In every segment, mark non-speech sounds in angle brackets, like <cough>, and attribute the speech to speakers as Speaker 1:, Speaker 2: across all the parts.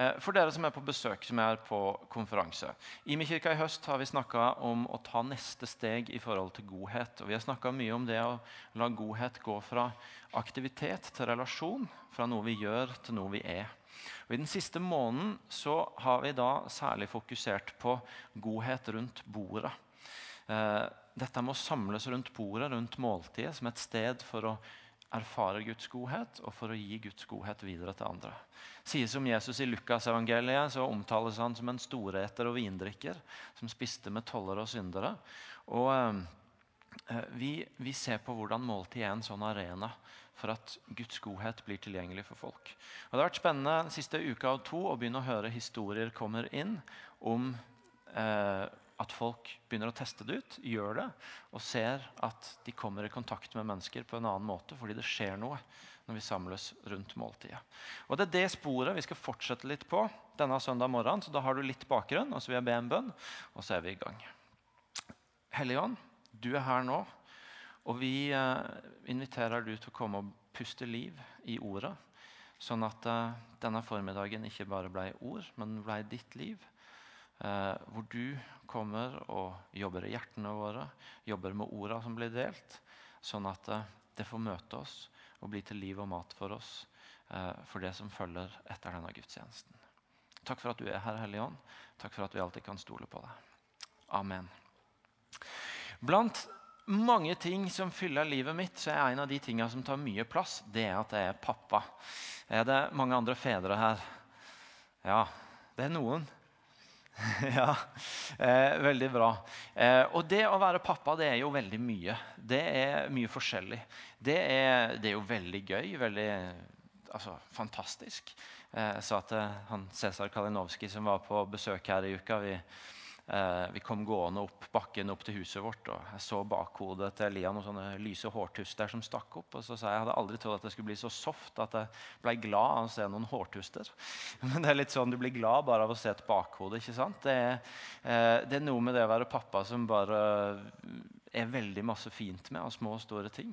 Speaker 1: Eh, for dere som er på besøk, som er på konferanse. I min kirke i høst har vi snakka om å ta neste steg i forhold til godhet. Og vi har snakka mye om det å la godhet gå fra aktivitet til relasjon. Fra noe vi gjør, til noe vi er. Og I den siste måneden så har vi da særlig fokusert på godhet rundt bordet. Eh, dette med å samles rundt bordet, rundt måltidet, som et sted for å erfare Guds godhet og for å gi Guds godhet videre til andre. Sies om Jesus i Lukasevangeliet så omtales han som en storeter og vindrikker som spiste med tollere og syndere. Og eh, eh, vi, vi, ser på hvordan måltid er en sånn arena for at Guds godhet blir tilgjengelig for folk. Og Det har vært spennende den siste uka og to å begynne å høre historier kommer inn om eh, at folk begynner å teste det ut, gjør det, og ser at de kommer i kontakt med mennesker på en annen måte fordi det skjer noe når vi samles rundt måltidet. Og Det er det sporet vi skal fortsette litt på denne søndag morgenen. Så da har du litt bakgrunn, og så vil jeg be en bønn, og så er vi i gang. Helligånd, du er her nå, og vi eh, inviterer du til å komme og puste liv i ordet. Sånn at eh, denne formiddagen ikke bare ble ord, men ble ditt liv. Eh, hvor du kommer og jobber i hjertene våre, jobber med orda som blir delt, sånn at eh, det får møte oss og bli til liv og mat for oss eh, for det som følger etter denne gudstjenesten. Takk for at du er her, Hellige Ånd. Takk for at vi alltid kan stole på deg. Amen. Blant mange ting som fyller livet mitt, så er en av de tingene som tar mye plass, det er at jeg er pappa. Er det mange andre fedre her? Ja, det er noen. <laughs> ja, eh, veldig bra. Eh, og det å være pappa det er jo veldig mye. Det er mye forskjellig. Det er, det er jo veldig gøy. Veldig altså, fantastisk. Eh, jeg sa til han Cæsar Kalinowski som var på besøk her i uka vi, vi kom gående opp bakken opp til huset vårt, og jeg så bakhodet til Elian noen sånne lyse hårtuster som stakk opp. og så sa Jeg jeg hadde aldri trodd at det skulle bli så soft at jeg ble glad av å se noen hårtuster. <laughs> Men det er litt sånn du blir glad bare av å se et bakhode. ikke sant? Det er, eh, det er noe med det å være pappa som bare er veldig masse fint med, av små og store ting.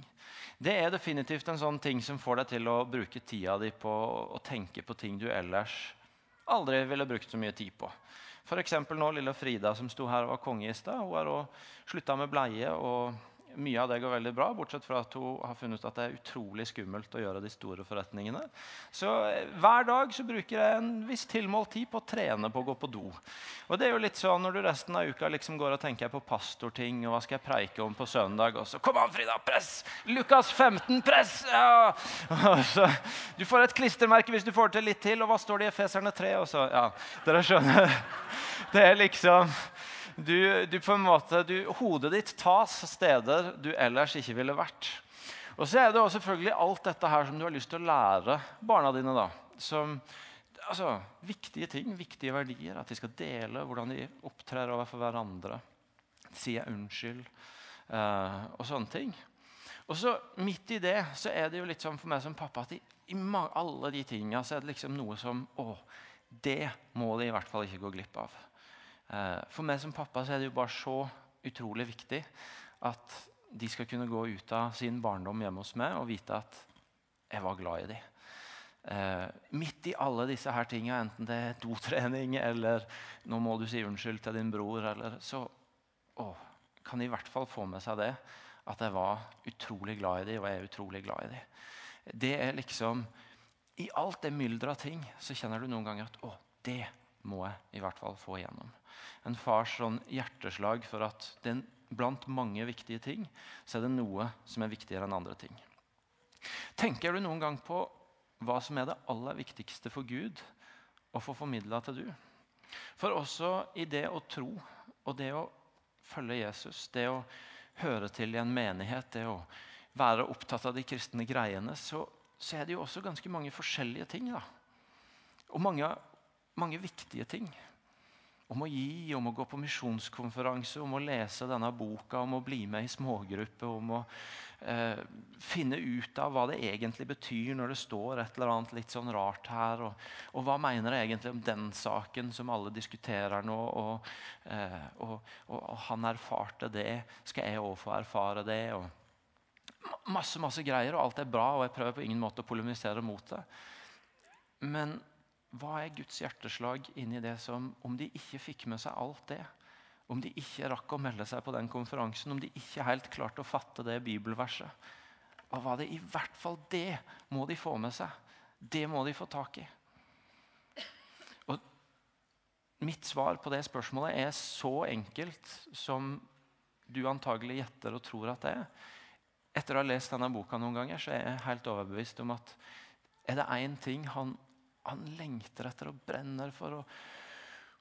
Speaker 1: Det er definitivt en sånn ting som får deg til å bruke tida di på å tenke på ting du ellers aldri ville brukt så mye tid på. F.eks. nå lille Frida som sto her og var konge i stad. Hun har slutta med bleie. og mye av det går veldig bra, bortsett fra at hun har funnet ut at det er utrolig skummelt å gjøre de store forretningene. Så eh, hver dag så bruker jeg en viss tilmålt tid på å trene på å gå på do. Og det er jo litt sånn Når du resten av uka liksom går og tenker på pastorting og hva skal jeg preike om på søndag, og så Kom an, Frida! Press! Lukas 15, press! Ja! Så, du får et klistremerke hvis du får til litt til. Og hva står det i Efeserne 3? Og så, ja, dere skjønner. Det er liksom du, du på en måte, du, hodet ditt tas steder du ellers ikke ville vært. Og så er det også selvfølgelig alt dette her som du har lyst til å lære barna dine. da, som altså, Viktige ting, viktige verdier. At de skal dele hvordan de opptrer overfor hverandre. Sier unnskyld eh, og sånne ting. Og så Midt i det så er det jo litt sånn for meg som pappa at i, i alle de tinga så er det liksom noe som Å, det må de i hvert fall ikke gå glipp av. Eh, for meg som pappa så er det jo bare så utrolig viktig at de skal kunne gå ut av sin barndom hjemme hos meg og vite at jeg var glad i dem. Eh, midt i alle disse her tinga, enten det er dotrening eller nå må du si unnskyld til din bror, eller, så å, kan de i hvert fall få med seg det. At jeg var utrolig glad i dem, og jeg er utrolig glad i dem. Det er liksom I alt det mylderet av ting så kjenner du noen ganger at å, det må jeg i hvert fall få igjennom en fars sånn hjerteslag for at den, blant mange viktige ting så er det noe som er viktigere enn andre ting. Tenker du noen gang på hva som er det aller viktigste for Gud å få formidla til du? For også i det å tro og det å følge Jesus, det å høre til i en menighet, det å være opptatt av de kristne greiene, så, så er det jo også ganske mange forskjellige ting. da. Og mange, mange viktige ting om å gi, om å gå på misjonskonferanse, om å lese denne boka, om å bli med i smågruppe, om å eh, finne ut av hva det egentlig betyr når det står et eller annet litt sånn rart her. Og, og hva mener jeg egentlig om den saken som alle diskuterer nå? Og, eh, og, og han erfarte det. Skal jeg òg få erfare det? Og masse, masse greier, og alt er bra, og jeg prøver på ingen måte å polemisere mot det. Men hva er Guds hjerteslag inni det som Om de ikke fikk med seg alt det, om de ikke rakk å melde seg på den konferansen, om de ikke helt klarte å fatte det bibelverset Hva var det i hvert fall det må de få med seg? Det må de få tak i. Og mitt svar på det spørsmålet er så enkelt som du antagelig gjetter og tror at det er. Etter å ha lest denne boka noen ganger så er jeg helt overbevist om at er det én ting han, han, lengter etter og brenner for og,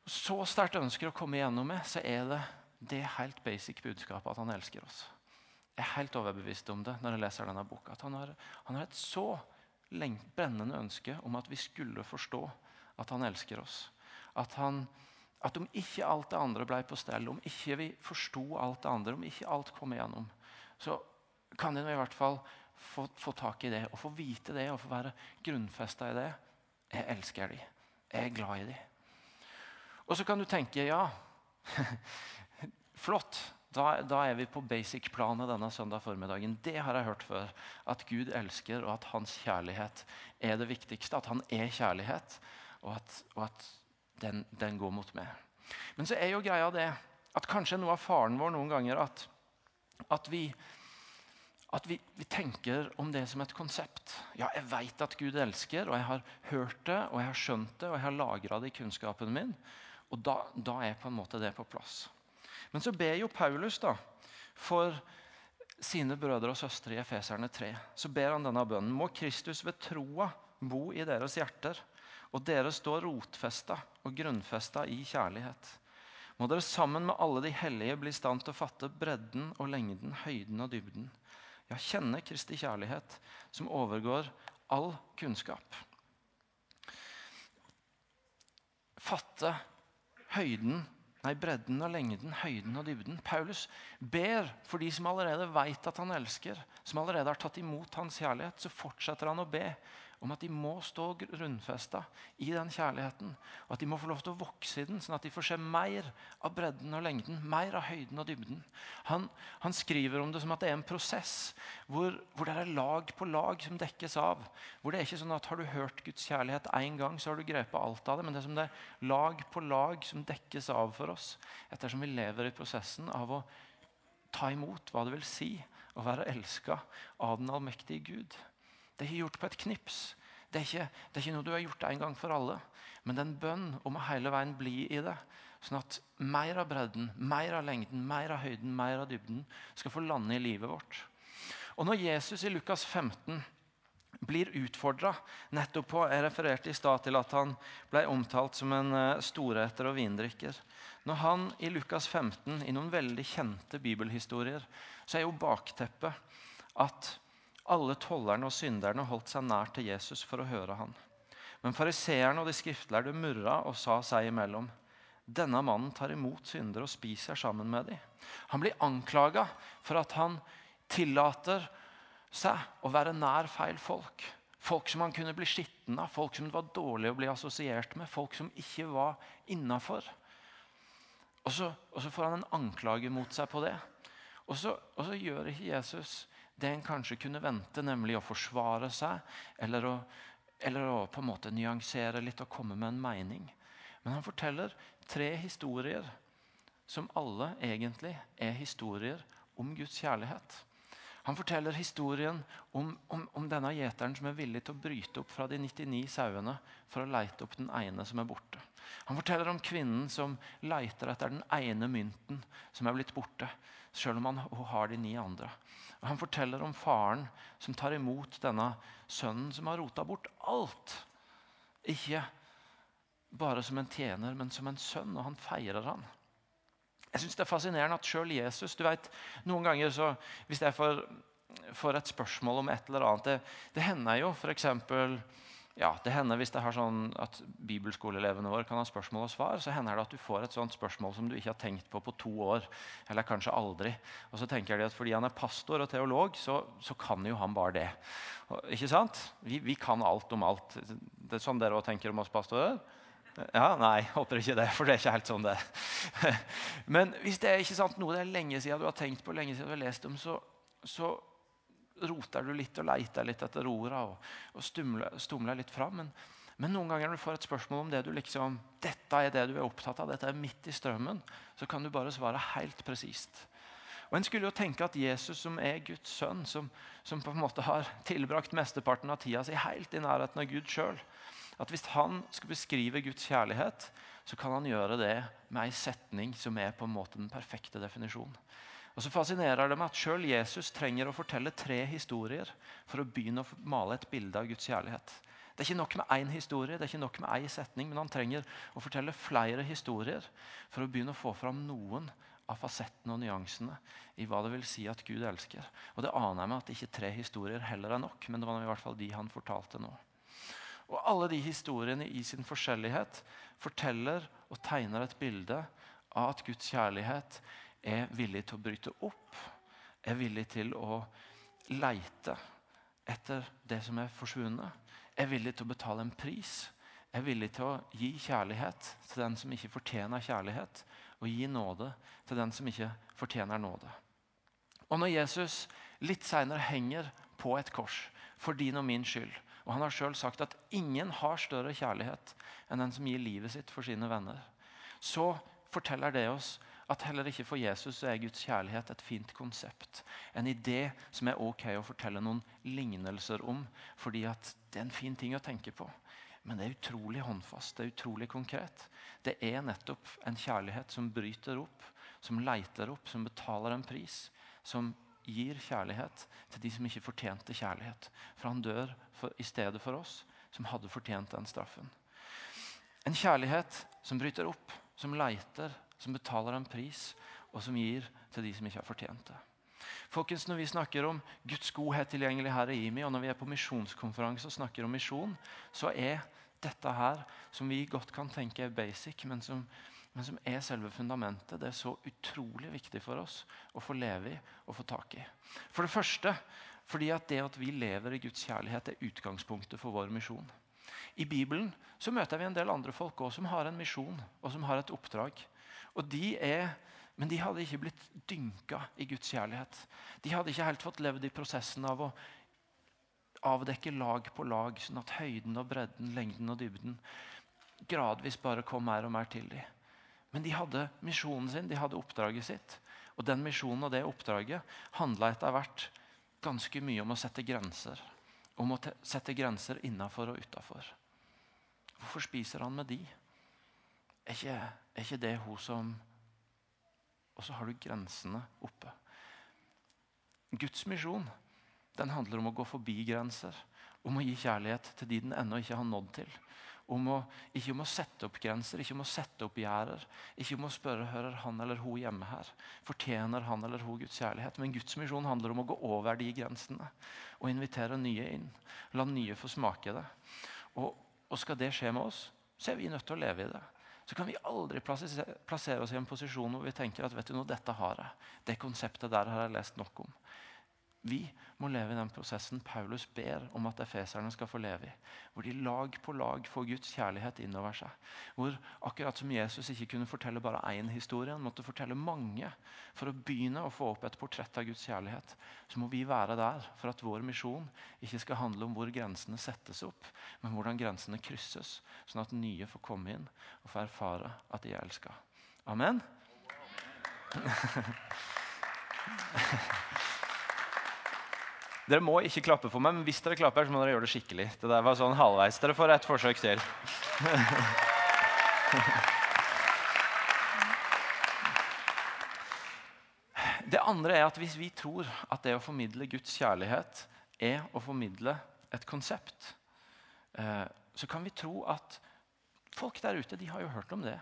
Speaker 1: så sterkt ønsker å komme igjennom med, så er det det helt basic budskapet at han elsker oss. Jeg er helt overbevist om det når jeg leser denne boka. At han har, han har et så brennende ønske om at vi skulle forstå at han elsker oss. At, han, at om ikke alt det andre ble på stell, om ikke vi forsto alt det andre, om ikke alt kom igjennom, så kan de i hvert fall få, få, tak i det og få vite det og få være grunnfesta i det. Jeg elsker de. Jeg er glad i de. Og så kan du tenke ja, <laughs> flott. Da, da, er vi på basic-planet denne søndag formiddagen. Det har jeg hørt før. At Gud elsker, og at hans kjærlighet er det viktigste. At han er kjærlighet, og at, og at den, den, går mot meg. Men så er jo greia det at kanskje noe av faren vår noen ganger at, at vi at vi, vi, tenker om det som et konsept. Ja, jeg vet at Gud elsker, og jeg har hørt det, og jeg har skjønt det, og jeg har lagra det i kunnskapen min. Og da, da, er på en måte det på plass. Men så ber jo Paulus da, for sine brødre og søstre i Efeserne 3. Så ber han denne bønnen. Må Kristus ved troa bo i deres hjerter, og dere stå rotfesta og grunnfesta i kjærlighet. Må dere sammen med alle de hellige bli i stand til å fatte bredden og lengden, høyden og dybden ja, kjenne Kristi kjærlighet, som overgår all kunnskap. Fatte høyden, nei, bredden og lengden, høyden og dybden. Paulus ber for de som allerede vet at han elsker, som allerede har tatt imot hans kjærlighet. Så fortsetter han å be om at de må stå grunnfesta i den kjærligheten. Og at de må få lov til å vokse i den, sånn at de får se mer av bredden og lengden. Mer av høyden og dybden. Han, han skriver om det som at det er en prosess hvor, hvor, det er lag på lag som dekkes av. Hvor det er ikke sånn at har du hørt Guds kjærlighet én gang, så har du grepet alt av det. Men det er som det er lag på lag som dekkes av for oss ettersom vi lever i prosessen av å ta imot hva det vil si å være elska av den allmektige Gud. Det er ikke gjort på et knips. Det er ikke, det er ikke noe du har gjort en gang for alle. Men det er en bønn om å hele veien bli i det. Sånn at mer av bredden, mer av lengden, mer av høyden, mer av dybden skal få lande i livet vårt. Og når Jesus i Lukas 15 blir utfordra nettopp på Jeg refererte i stad til at han ble omtalt som en eh, storeter og vindrikker. Når han i Lukas 15, i noen veldig kjente bibelhistorier, så er jo bakteppet at alle tollerne og synderne holdt seg nær til Jesus for å høre han. Men fariseerne og de skriftlærde murra og sa seg imellom. Denne mannen tar imot syndere og spiser sammen med dem. Han blir anklaga for at han tillater seg å være nær feil folk. Folk som han kunne bli skitten av, folk som det var dårlig å bli assosiert med. Folk som ikke var innafor. Og, og, så får han en anklage mot seg på det. Og så, og så gjør ikke Jesus det en kanskje kunne vente, nemlig å forsvare seg eller å, eller å på en måte nyansere litt og komme med en mening. Men han forteller tre historier som alle egentlig er historier om Guds kjærlighet. Han forteller historien om, om, om, denne gjeteren som er villig til å bryte opp fra de 99 sauene for å leite opp den ene som er borte. Han forteller om kvinnen som leiter etter den ene mynten som er blitt borte, selv om han, har de ni andre. Han forteller om faren som tar imot denne sønnen som har rota bort alt. Ikke bare som en tjener, men som en sønn, og han feirer han. Jeg synes Det er fascinerende at sjøl Jesus du vet, Noen ganger så, hvis jeg får, får et spørsmål om et eller annet Det, det hender jo f.eks. Ja, det hender hvis det har sånn at bibelskoleelevene våre kan ha spørsmål og svar, så hender det at du får et sånt spørsmål som du ikke har tenkt på på to år. Eller kanskje aldri. Og så tenker de at fordi han er pastor og teolog, så, så kan jo han bare det. Og, ikke sant? Vi, vi, kan alt om alt. Det er sånn dere også tenker om oss pastorer? Ja, Nei, håper ikke det, for det er ikke helt sånn det <laughs> Men hvis det er ikke sant, noe det er lenge siden du har tenkt på, lenge siden du har lest om, så, så roter du litt og leter litt etter orda og, og stumler, stumler, litt fram. Men, Men noen ganger når du får et spørsmål om det du liksom, dette er det du er opptatt av, dette er midt i strømmen, så kan du bare svare helt presist. Og En skulle jo tenke at Jesus, som er Guds sønn, som, som på en måte har tilbrakt mesteparten av tida si helt i nærheten av Gud sjøl, at hvis han skal beskrive Guds kjærlighet, så kan han gjøre det med ei setning som er på en måte den perfekte definisjonen. Og så fascinerer det meg at Selv Jesus trenger å fortelle tre historier for å begynne å male et bilde av Guds kjærlighet. Det er ikke nok med én historie, det er ikke nok med én setning, men han trenger å fortelle flere historier for å begynne å få fram noen av fasettene og nyansene i hva det vil si at Gud elsker. Og Det aner jeg meg at ikke tre historier heller er nok, men det var i hvert fall de han fortalte nå. Og Alle de historiene i sin forskjellighet forteller og tegner et bilde av at Guds kjærlighet er villig til å bryte opp, er villig til å leite etter det som er forsvunnet er villig til å betale en pris. Er villig til å gi kjærlighet til den som ikke fortjener kjærlighet, og gi nåde til den som ikke fortjener nåde. Og når Jesus litt seinere henger på et kors for din og min skyld, og han har sjøl sagt at ingen har større kjærlighet enn den som gir livet sitt for sine venner, så forteller det oss at heller ikke for Jesus er Guds kjærlighet et fint konsept. En idé som er ok å fortelle noen lignelser om, fordi det er en fin ting å tenke på. Men det er utrolig håndfast, det er utrolig konkret. Det er nettopp en kjærlighet som bryter opp, som leiter opp, som betaler en pris. Som gir kjærlighet til de som ikke fortjente kjærlighet. For han dør for, i stedet for oss, som hadde fortjent den straffen. En kjærlighet som bryter opp, som leiter, som betaler en pris, og som gir til de som ikke har fortjent det. Folkens, Når vi snakker om Guds godhet tilgjengelig her i IMI, og når vi er på misjonskonferanse og snakker om misjon, så er dette her, som vi godt kan tenke er basic, men som, men som er selve fundamentet, det er så utrolig viktig for oss å få leve i og få tak i. For det første fordi at det at vi lever i Guds kjærlighet, er utgangspunktet for vår misjon. I Bibelen så møter vi en del andre folk også, som har en misjon og som har et oppdrag. Og de er, Men de hadde ikke blitt dynka i Guds kjærlighet. De hadde ikke helt fått levd i prosessen av å avdekke lag på lag, sånn at høyden og bredden, lengden og dybden gradvis bare kom mer og mer til dem. Men de hadde misjonen sin, de hadde oppdraget sitt. Og den misjonen og det oppdraget handla etter hvert ganske mye om å sette grenser. Om å sette grenser innafor og utafor. Hvorfor spiser han med de? Er ikke, er ikke det hun som Og så har du grensene oppe. Guds misjon den handler om å gå forbi grenser. Om å gi kjærlighet til de den ennå ikke har nådd til. Om å, ikke om å sette opp grenser, ikke om å sette opp gjerder. Ikke om å spørre hører han eller hun hjemme her. Fortjener han eller hun Guds kjærlighet. Men Guds misjon handler om å gå over de grensene og invitere nye inn. La nye få smake det. Og, og skal det skje med oss, så er vi nødt til å leve i det så kan vi aldri plassere oss i en posisjon hvor vi tenker at vet du noe, dette har jeg. Det konseptet der har jeg lest nok om. Vi må leve i den prosessen Paulus ber om at efeserne skal få leve i. Hvor de lag på lag får Guds kjærlighet innover seg. Hvor akkurat som Jesus ikke kunne fortelle bare én historie, han måtte fortelle mange for å begynne å få opp et portrett av Guds kjærlighet. Så må vi være der for at vår misjon ikke skal handle om hvor grensene settes opp, men hvordan grensene krysses, sånn at nye får komme inn og få erfare at de er elska. Amen. <laughs> Dere må ikke klappe for meg, men hvis dere klapper, så må dere gjøre det skikkelig. Det der var sånn halvveis. Dere får et forsøk til. <laughs> Det andre er at hvis vi tror at det å formidle Guds kjærlighet er å formidle et konsept, eh, så kan vi tro at folk der ute de har jo hørt om det.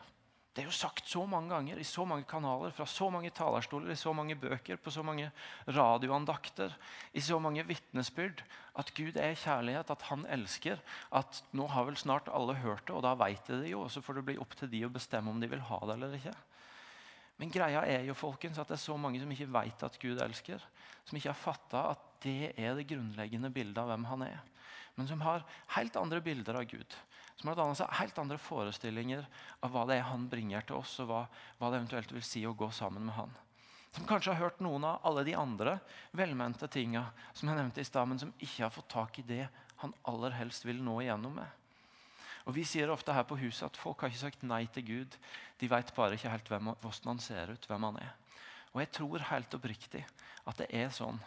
Speaker 1: Det er jo sagt så mange ganger i så mange kanaler, fra så mange talerstoler, i så mange bøker, på så mange radioandakter, i så mange vitnesbyrd at Gud er kjærlighet, at han elsker. At nå har vel snart alle hørt det, og da veit de det jo. Og så får det bli opp til de å bestemme om de vil ha det eller ikke. Men greia er jo folkens, at det er så mange som ikke veit at Gud elsker. Som ikke har fatta at det er det grunnleggende bildet av hvem han er. Men som har helt andre bilder av Gud som har dannet seg helt andre forestillinger av hva det er han bringer til oss, og hva, hva det eventuelt vil si å gå sammen med han. Som kanskje har hørt noen av alle de andre velmente tinga som jeg nevnte i stad, men som ikke har fått tak i det han aller helst vil nå igjennom med. Og Vi sier ofte her på huset at folk har ikke sagt nei til Gud. De vet bare ikke helt hvem, hvordan han ser ut, hvem han er. Og jeg tror helt oppriktig at det er sånn.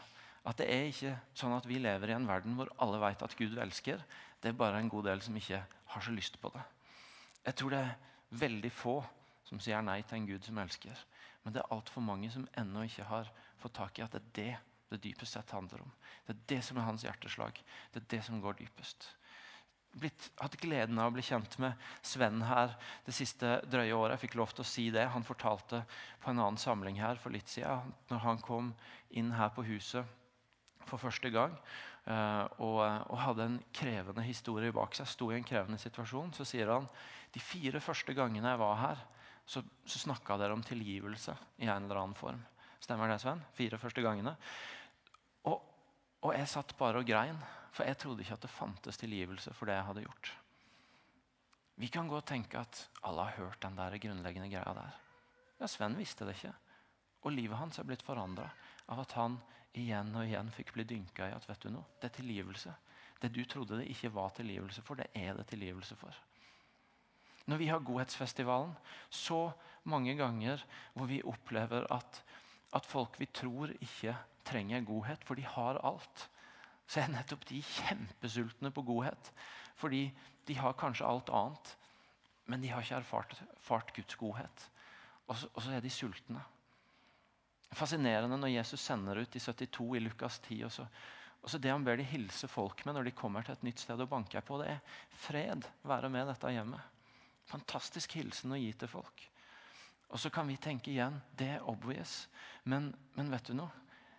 Speaker 1: At det er ikke sånn at vi lever i en verden hvor alle vet at Gud elsker. Det er bare en god del som ikke har så lyst på det. Jeg tror det er veldig få som sier nei til en Gud som elsker. Men det er altfor mange som ennå ikke har fått tak i at det er det det dypest sett handler om. Det er det som er hans hjerteslag. Det er det som går dypest blitt, hatt gleden av å bli kjent med Sven her det siste drøye året. Jeg fikk lov til å si det. Han fortalte på en annen samling her for litt siden, når han kom inn her på huset for første gang uh, og, og, hadde en krevende historie bak seg, sto i en krevende situasjon, så sier han de fire første gangene jeg var her, så, så snakka dere om tilgivelse i en eller annen form. Stemmer det, Sven? Fire første gangene. Og, og jeg satt bare og grein. For jeg trodde ikke at det fantes tilgivelse for det jeg hadde gjort. Vi kan godt tenke at alle har hørt den der grunnleggende greia der. Ja, Sven visste det ikke. Og livet hans er blitt forandra av at han igjen og igjen fikk bli dynka i at vet du noe, det er tilgivelse. Det du trodde det ikke var tilgivelse for, det er det tilgivelse for. Når vi har Godhetsfestivalen, så mange ganger hvor vi opplever at, at folk vi tror ikke trenger godhet, for de har alt så er nettopp de kjempesultne på godhet. Fordi de har kanskje alt annet, men de har ikke erfart, erfart Guds godhet. Og så, og så, er de sultne. Fascinerende når Jesus sender ut de 72 i Lukas 10. Og så, og så Det han ber de hilse folk med når de kommer til et nytt sted og banker på, det er fred. Være med dette hjemmet. Fantastisk hilsen å gi til folk. Og så kan vi tenke igjen det er obvious. Men, men vet du noe?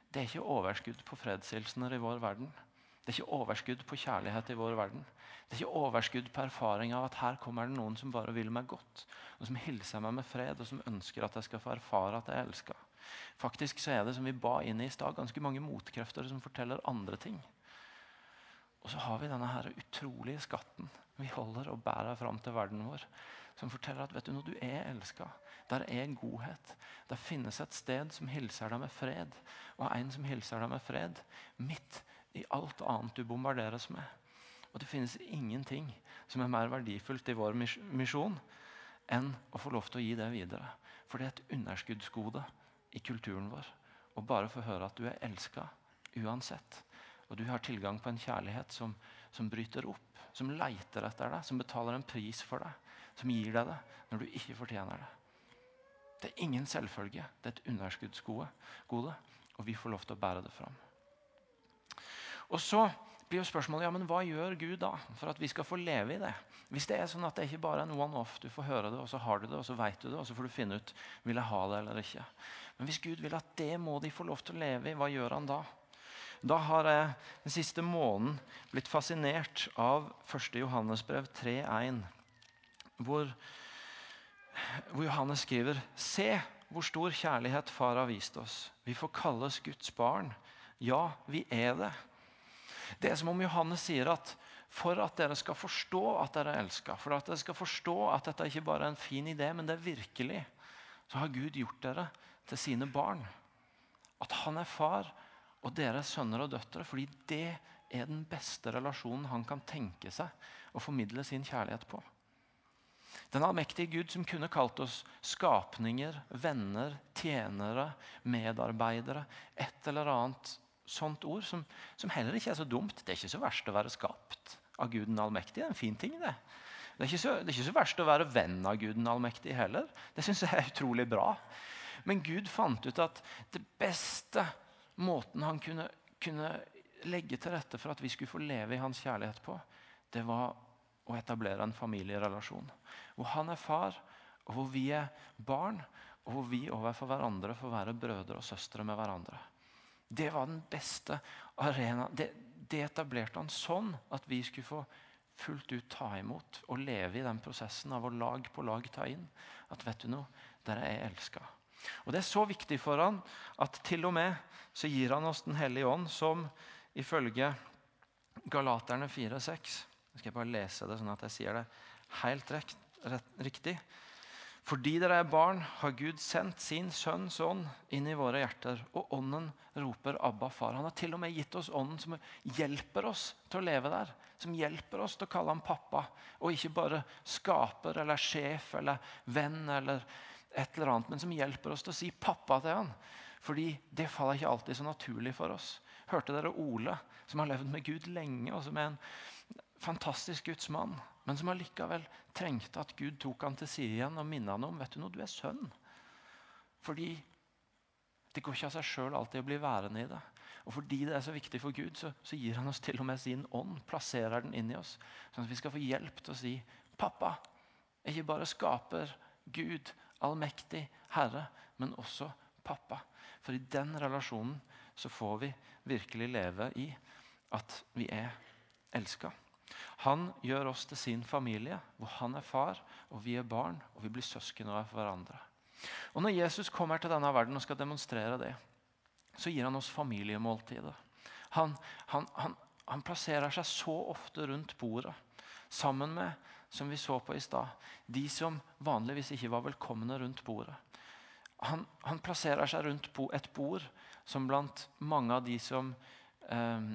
Speaker 1: Det er ikke overskudd på fredshilsener i vår verden. Det er ikke overskudd på kjærlighet i vår verden. Det er ikke overskudd på erfaring av at her kommer det noen som bare vil meg godt, og som hilser meg med fred, og som ønsker at jeg skal få erfare at jeg er elska. Faktisk så er det som vi ba inn i stad, ganske mange motkrefter som forteller andre ting. Og så har vi denne her utrolige skatten vi holder og bærer fram til verden vår, som forteller at vet du, når du er elska, der er godhet. Der finnes et sted som hilser deg med fred, og en som hilser deg med fred midt i alt annet du bombarderes med. Og Det finnes ingenting som er mer verdifullt i vår misjon enn å få lov til å gi det videre. For det er et underskuddsgode i kulturen vår. Og bare få høre at du er elska uansett. Og du har tilgang på en kjærlighet som, som bryter opp, som leiter etter deg, som betaler en pris for deg, som gir deg det når du ikke fortjener det. Det er ingen selvfølge. Det er et underskuddsgode, og vi får lov til å bære det fram. Og så blir jo spørsmålet ja, men hva gjør Gud da for at vi skal få leve i det? Hvis det er sånn at det ikke bare er en one-off, du får høre det, og så har du det, og så vet du det, og så får du finne ut vil jeg ha det eller ikke. Men hvis Gud vil at det må de få lov til å leve i, hva gjør han da? Da har jeg den siste måneden blitt fascinert av 1. Johannesbrev 3.1, hvor hvor Johannes skriver Se hvor stor kjærlighet far har vist oss. Vi får kalles Guds barn. Ja, vi er det. Det er som om Johannes sier at for at dere skal forstå at dere er elska, for at dere skal forstå at dette ikke bare er en fin idé, men det er virkelig, så har Gud gjort dere til sine barn. At han er far, og dere er sønner og døtre. Fordi det er den beste relasjonen han kan tenke seg å formidle sin kjærlighet på. Den allmektige Gud som kunne kalt oss skapninger, venner, tjenere, medarbeidere. Et eller annet sånt ord som, som, heller ikke er så dumt. Det er ikke så verst å være skapt av Gud den allmektige. Det er en fin ting, det. Det er, så, det er, ikke så, verst å være venn av Gud den allmektige heller. Det syns jeg er utrolig bra. Men Gud fant ut at det beste måten han kunne, kunne legge til rette for at vi skulle få leve i hans kjærlighet på, det var å etablere en familierelasjon. Hvor han er far, og hvor vi er barn, og hvor vi overfor hverandre får være brødre og søstre med hverandre. Det var den beste arena. Det, det etablerte han sånn at vi skulle få fullt ut ta imot og leve i den prosessen av å lag på lag ta inn. At vet du noe, dere er elska. Og Det er så viktig for han at til og med så gir han oss Den hellige ånd, som ifølge Galaterne 4,6 skal jeg bare lese det sånn at jeg sier det helt rekt, rett, riktig. Fordi dere er barn, har Gud sendt sin sønns ånd inn i våre hjerter. Og ånden roper 'Abba, far'. Han har til og med gitt oss ånden som hjelper oss til å leve der. Som hjelper oss til å kalle ham pappa, og ikke bare skaper eller sjef eller venn eller et eller annet, men som hjelper oss til å si pappa til han. Fordi det faller ikke alltid så naturlig for oss. Hørte dere Ole, som har levd med Gud lenge, og som er en fantastisk Guds mann? Men som allikevel trengte at Gud tok han til side igjen og minnet han om vet du noe, du er sønn. Fordi det går ikke av seg sjøl alltid å bli værende i det. Og fordi det er så viktig for Gud, så, så, gir han oss til og med sin ånd. Plasserer den inn i oss. Sånn at vi skal få hjelp til å si pappa. Ikke bare skaper Gud, allmektig Herre, men også pappa. For i den relasjonen så får vi virkelig leve i at vi er elska. Han gjør oss til sin familie, hvor han er far og vi er barn. Og vi blir søsken av hverandre. Og Når Jesus kommer til denne verden og skal demonstrere det, så gir han oss familiemåltidet. Han, han, han, han plasserer seg så ofte rundt bordet sammen med som vi så på i stad, de som vanligvis ikke var velkomne rundt bordet. Han, plasserer seg rundt et bord som blant mange av de som eh,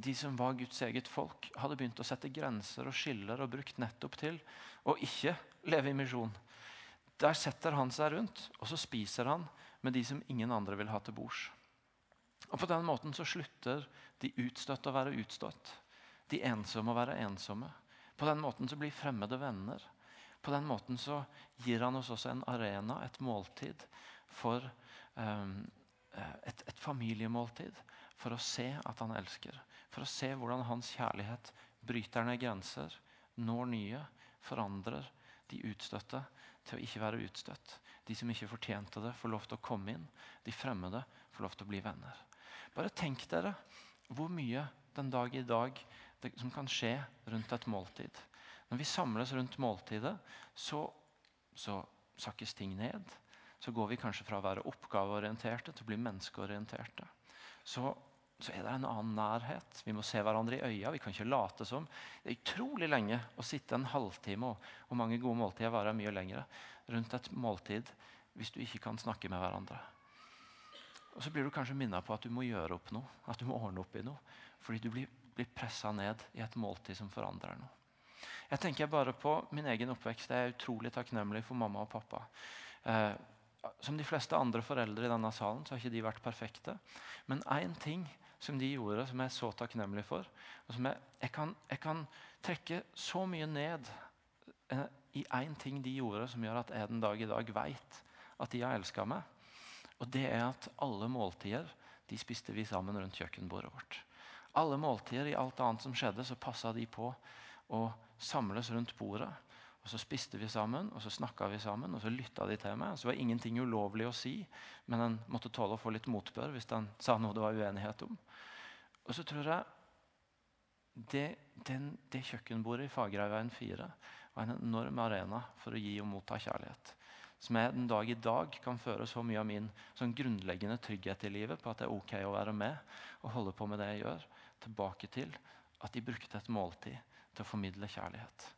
Speaker 1: de som var Guds eget folk, hadde begynt å sette grenser og skiller og brukt nettopp til å ikke leve i misjon. Der setter han seg rundt, og så spiser han med de som ingen andre vil ha til bords. Og På den måten så slutter de utstøtte å være utstøtt. De ensomme å være ensomme. På den måten så blir fremmede venner. På den måten så gir han oss også en arena, et måltid, for um, et, et familiemåltid. For å se at han elsker for å se hvordan hans kjærlighet bryter ned grenser, når nye, forandrer de utstøtte til å ikke være utstøtt. De som ikke fortjente det, får lov til å komme inn. De fremmede får lov til å bli venner. Bare tenk dere hvor mye den dag i dag det, som kan skje rundt et måltid. Når vi samles rundt måltidet, så, så sakkes ting ned. Så går vi kanskje fra å være oppgaveorienterte til å bli menneskeorienterte. Så så er det en annen nærhet. Vi må se hverandre i øya. Vi kan ikke late som. Det er utrolig lenge å sitte en halvtime, og, og mange gode måltider varer mye lengre, rundt et måltid hvis du ikke kan snakke med hverandre. Og Så blir du kanskje minnet på at du må gjøre opp noe, at du må ordne opp i noe. Fordi du blir, blir pressa ned i et måltid som forandrer noe. Jeg tenker bare på min egen oppvekst. Jeg er utrolig takknemlig for mamma og pappa. Eh, som de fleste andre foreldre i denne salen så har ikke de vært perfekte. Men én ting som de gjorde, som jeg er så takknemlig for. og som Jeg, jeg, kan, jeg kan, trekke så mye ned eh, i én ting de gjorde, som gjør at jeg den dag i dag veit at de har elska meg. Og det er at alle måltider de spiste vi sammen rundt kjøkkenbordet vårt. Alle måltider i alt annet som skjedde, så passa de på å samles rundt bordet. Og Så spiste vi sammen, og så snakka vi sammen, og så lytta de til meg. Så var ingenting ulovlig å si, men en måtte tåle å få litt motbør hvis en sa noe det var uenighet om. Og så tror jeg det, den, det kjøkkenbordet i Fagerheimveien 4 var en enorm arena for å gi og motta kjærlighet. Som jeg den dag i dag kan føre så mye av min sånn grunnleggende trygghet i livet på at det er ok å være med og holde på med det jeg gjør, tilbake til at de brukte et måltid til å formidle kjærlighet.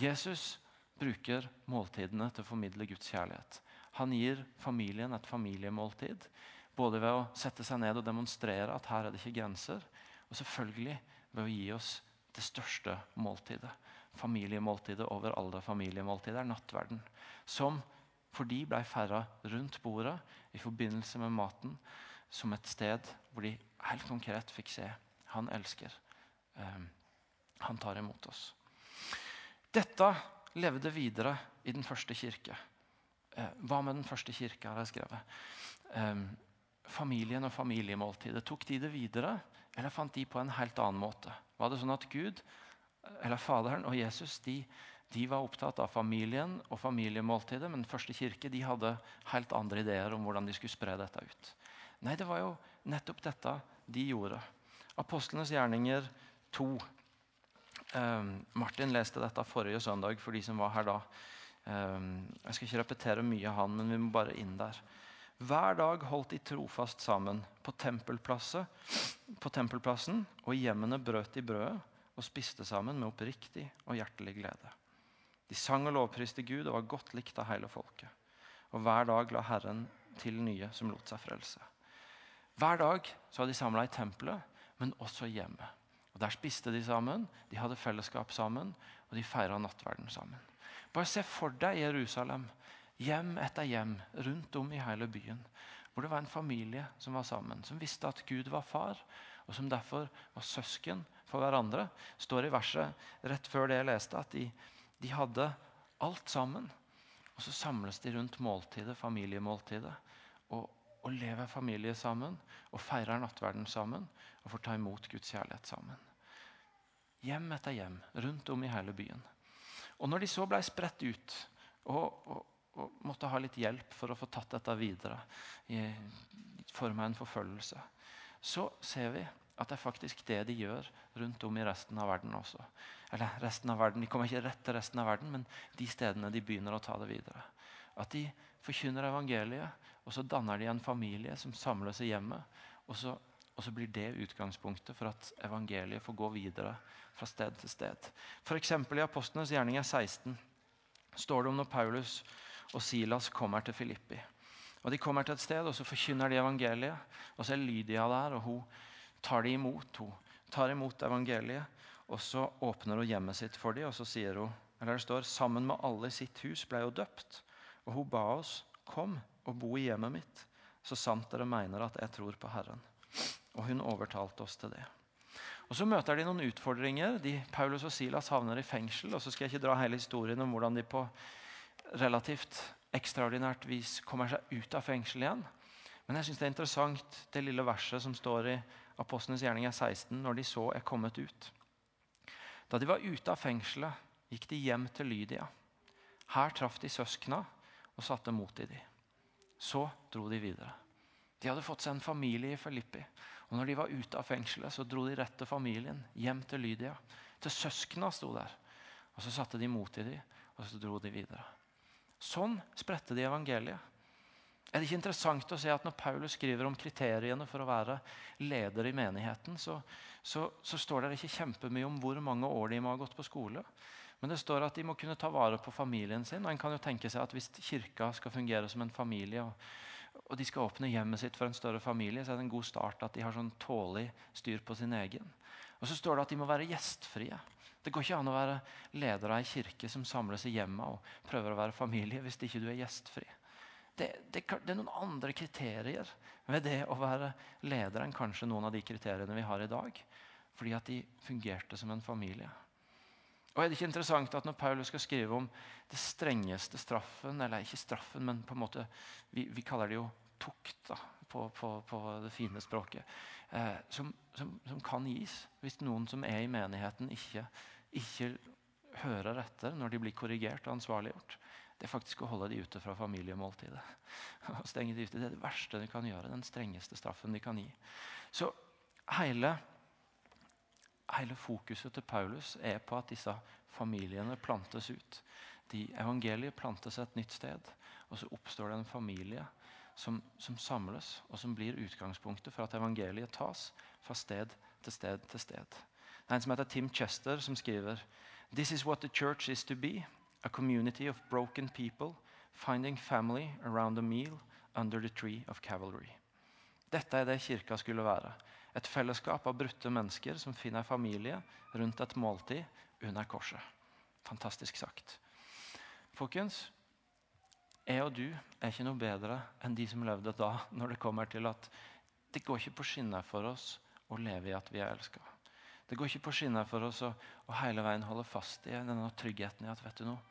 Speaker 1: Jesus bruker måltidene til å formidle Guds kjærlighet. Han gir familien et familiemåltid både ved å sette seg ned og demonstrere at her er det ikke grenser, og selvfølgelig ved å gi oss det største måltidet. Familiemåltidet over alle familiemåltider, nattverden. Som for de ble feira rundt bordet i forbindelse med maten som et sted hvor de helt konkret fikk se han elsker. Um, han tar imot oss. Dette levde videre i den første kirke. Uh, hva med den første kirke? har jeg skrevet. Um, familien og familiemåltidet? Tok de det videre, eller fant de på en helt annen måte? Var det sånn at Gud, eller Faderen og Jesus de, de var opptatt av familien og familiemåltidet, men den første kirke de hadde helt andre ideer om hvordan de skulle spre dette ut? Nei, det var jo nettopp dette de gjorde. Apostlenes gjerninger 2. Ehm, Martin leste dette forrige søndag for de som var her da. Um, jeg skal ikke repetere mye av han, men vi må bare inn der. Hver dag holdt de trofast sammen. På, på tempelplassen og i hjemmene brøt de brødet og spiste sammen med oppriktig og hjertelig glede. De sang og lovpriste Gud og var godt likt av hele folket. Og hver dag la Herren til nye som lot seg frelse. Hver dag så var de samla i tempelet, men også hjemme. Og Der spiste de sammen, de hadde fellesskap sammen, og de feira nattverden sammen. Bare se for deg Jerusalem, hjem etter hjem, rundt om i hele byen. Hvor det var en familie som var sammen, som visste at Gud var far, og som derfor var søsken for hverandre. står i verset rett før det jeg leste, at de, de hadde alt sammen. Og så samles de rundt måltidet, familiemåltidet og, lever familie sammen. Og feirer nattverden sammen og får ta imot Guds kjærlighet sammen. Hjem etter hjem, rundt om i hele byen. Og når de så ble spredt ut og, og, og måtte ha litt hjelp for å få tatt dette videre i form av en forfølgelse, så ser vi at det er faktisk det de gjør rundt om i resten av verden også. Eller resten av verden, De kommer ikke rett til resten av verden, men de stedene de begynner å ta det videre. At de forkynner evangeliet, og så danner de en familie som samles i hjemmet. Og så, og så blir det utgangspunktet for at evangeliet får gå videre fra sted til sted. F.eks. i Apostlenes gjerninger 16 står det om når Paulus og Silas kommer til Filippi. Og De kommer til et sted, og så forkynner de evangeliet. Og så er Lydia der, og hun tar de imot. Hun tar imot evangeliet, og så åpner hun hjemmet sitt for dem, og så sier hun eller det står, Sammen med alle i sitt hus ble hun døpt, og hun ba oss kom og bo i hjemmet mitt, så sant dere mener at jeg tror på Herren. Og hun overtalte oss til det. Og Så møter de noen utfordringer. De, Paulus og Silas havner i fengsel. og så skal jeg ikke dra hele historien om hvordan de på relativt ekstraordinært vis kommer seg ut av fengsel igjen. Men jeg synes det er interessant det lille verset som står i Apostlenes gjerninger 16, når de så er kommet ut. Da de var ute av fengselet, gikk de hjem til Lydia. Her traff de søskna og satte mot i dem. Så dro de videre. De hadde fått seg en familie i Filippi. Og når de var ute av fengselet, så dro de rett til familien, hjem til Lydia. Til søskna sto der. Og Så satte de mot i dem, og så dro de videre. Sånn spredte de evangeliet. Er det ikke interessant å se at Når Paulus skriver om kriteriene for å være leder i menigheten, så, så, så står det ikke kjempemye om hvor mange år de må ha gått på skole. Men det står at de må kunne ta vare på familien sin. og en kan jo tenke seg at Hvis kirka skal fungere som en familie, og, de skal åpne hjemmet sitt for en større familie, så er det en god start at de har sånn tålig styr på sin egen. Og så står det at de må være gjestfrie. Det går ikke an å være leder av ei kirke som samles i hjemmet og prøver å være familie hvis ikke du er gjestfri. Det, det, det, er noen andre kriterier ved det å være leder enn kanskje noen av de kriteriene vi har i dag. Fordi at de fungerte som en familie. Og er det ikke interessant at Når Paulus skal skrive om det strengeste straffen Eller ikke straffen, men på en måte, vi, vi kaller det jo tukt da, på, på, på det fine språket. Eh, som, som, som, kan gis hvis noen som er i menigheten, ikke, ikke hører etter når de blir korrigert og ansvarliggjort. Det er faktisk å holde de ute fra familiemåltidet. <laughs> Stenge de ute. Det er det verste de kan gjøre. Den strengeste straffen de kan gi. Så hele hele fokuset til Paulus er på at disse familiene plantes ut. De Evangeliet plantes et nytt sted, og så oppstår det en familie som, som, samles, og som blir utgangspunktet for at evangeliet tas fra sted til sted til sted. Det er en som heter Tim Chester, som skriver This is what the church is to be. A community of broken people finding family around a meal under the tree of cavalry. Dette er det kirka skulle være. Et fellesskap av brutte mennesker som finner familie rundt et måltid under korset. Fantastisk sagt. Folkens, jeg og du er ikke noe bedre enn de som levde da, når det kommer til at det går ikke på skinner for oss å leve i at vi er elska. Det går ikke på skinner for oss å, å, hele veien holde fast i denne tryggheten i at vet du noe,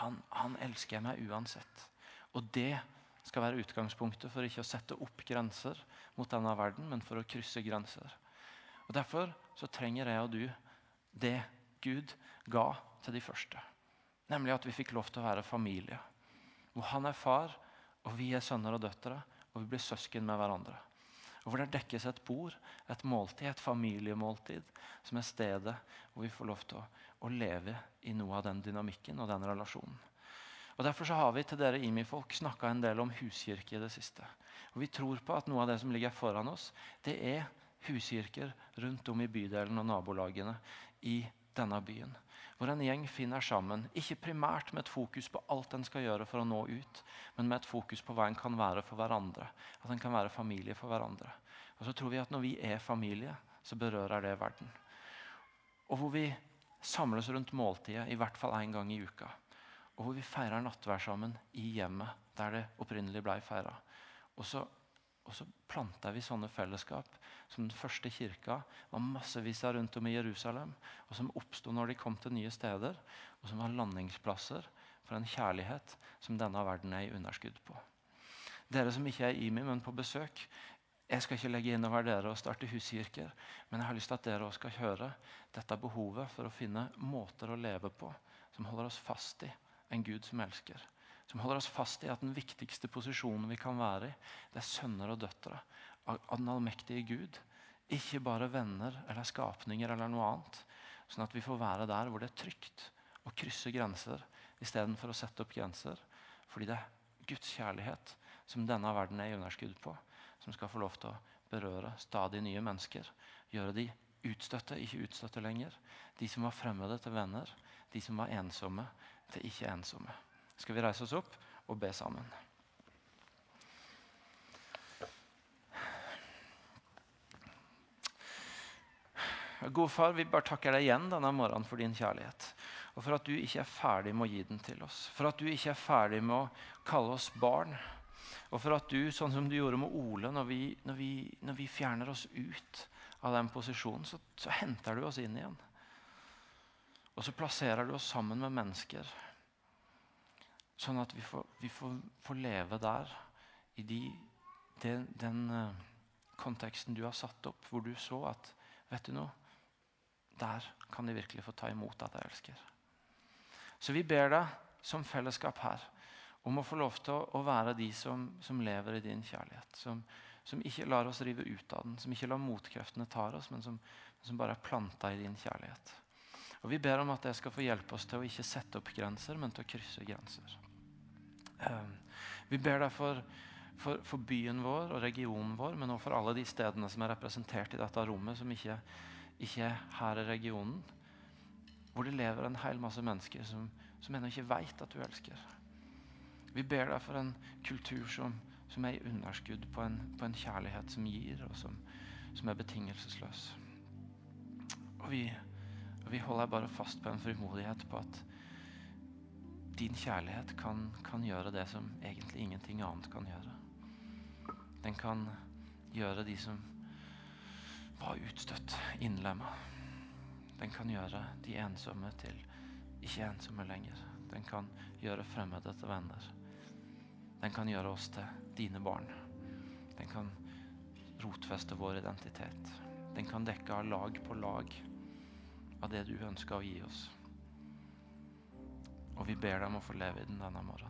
Speaker 1: han, han elsker meg uansett. Og det skal være utgangspunktet for ikke å sette opp grenser mot denne verden, men for å krysse grenser. Og Derfor så trenger jeg og du det Gud ga til de første. Nemlig at vi fikk lov til å være familie. Hvor han er far, og vi er sønner og døtre, og vi blir søsken med hverandre. Og Hvor det dekkes et bord, et måltid, et familiemåltid, som er stedet hvor vi får lov til å, å leve i noe av den dynamikken og den relasjonen. Og Derfor så har vi til dere IMI-folk snakka en del om huskirke i det siste. Og Vi tror på at noe av det som ligger foran oss, det er huskirker rundt om i bydelen og nabolagene i denne byen. hvor en gjeng finner sammen. Ikke primært med et fokus på alt en skal gjøre for å nå ut, men med et fokus på hva en kan være for hverandre. At en kan være familie for hverandre. Og så tror vi at når vi er familie, så berører det verden. Og hvor vi samles rundt måltidet i hvert fall én gang i uka. Og hvor vi feirer nattvær sammen i hjemmet der det opprinnelig ble feira. Og så, og så planta vi sånne fellesskap som den første kirka var massevis av rundt om i Jerusalem, og som oppsto når de kom til nye steder, og som var landingsplasser for en kjærlighet som denne verden er i underskudd på. Dere som ikke er i meg, men på besøk, jeg skal ikke legge inn over dere og starte huskirker, men jeg har lyst til at dere også skal høre dette behovet for å finne måter å leve på som holder oss fast i en Gud som elsker. Som holder oss fast i at den viktigste posisjonen vi kan være i, det er sønner og døtre av den allmektige Gud. Ikke bare venner eller skapninger eller noe annet. Sånn at vi får være der hvor det er trygt å krysse grenser istedenfor å sette opp grenser. Fordi det er Guds kjærlighet som denne verden er i underskudd på som skal få lov til å berøre stadig nye mennesker. Gjøre de utstøtte, ikke utstøtte lenger. De som var fremmede, til venner. De som var ensomme, til ikke ensomme. Skal vi reise oss opp og be sammen? Gode far, vi bare takker deg igjen denne morgenen for din kjærlighet. Og for at du ikke er ferdig med å gi den til oss. For at du ikke er ferdig med å kalle oss barn. Og for at du, sånn som du gjorde med Ole, når vi, når vi, når vi fjerner oss ut av den posisjonen, så, så, henter du oss inn igjen. Og så plasserer du oss sammen med mennesker. Sånn at vi får, vi får, får leve der, i de, den, den uh, konteksten du har satt opp, hvor du så at Vet du noe? Der kan de virkelig få ta imot at jeg elsker. Så vi ber deg som fellesskap her om å få lov til å være de som, som, lever i din kjærlighet. Som, som, ikke lar oss rive ut av den, som ikke lar motkreftene ta oss, men som, som bare er planta i din kjærlighet. Og Vi ber om at det skal få hjelpe oss til å ikke sette opp grenser, men til å krysse grenser. Um, vi ber deg for, for, byen vår og regionen vår, men også for alle de stedene som er representert i dette rommet, som ikke, ikke er her i regionen. Hvor det lever en hel masse mennesker som, som ennå ikke veit at du elsker. Vi ber deg for en kultur som, som er i underskudd på en, på en, kjærlighet som gir, og som, som er betingelsesløs. Og vi, og vi, holder bare fast på en frimodighet på at din kjærlighet kan, kan gjøre det som egentlig ingenting annet kan gjøre. Den kan gjøre de som var utstøtt, innlemma. Den kan gjøre de ensomme til ikke ensomme lenger. Den kan gjøre fremmede til venner. Den kan gjøre oss til dine barn. Den kan rotfeste vår identitet. Den kan dekke av lag på lag av det du ønsker å gi oss. Og vi ber deg om å få leve i den denne morgenen.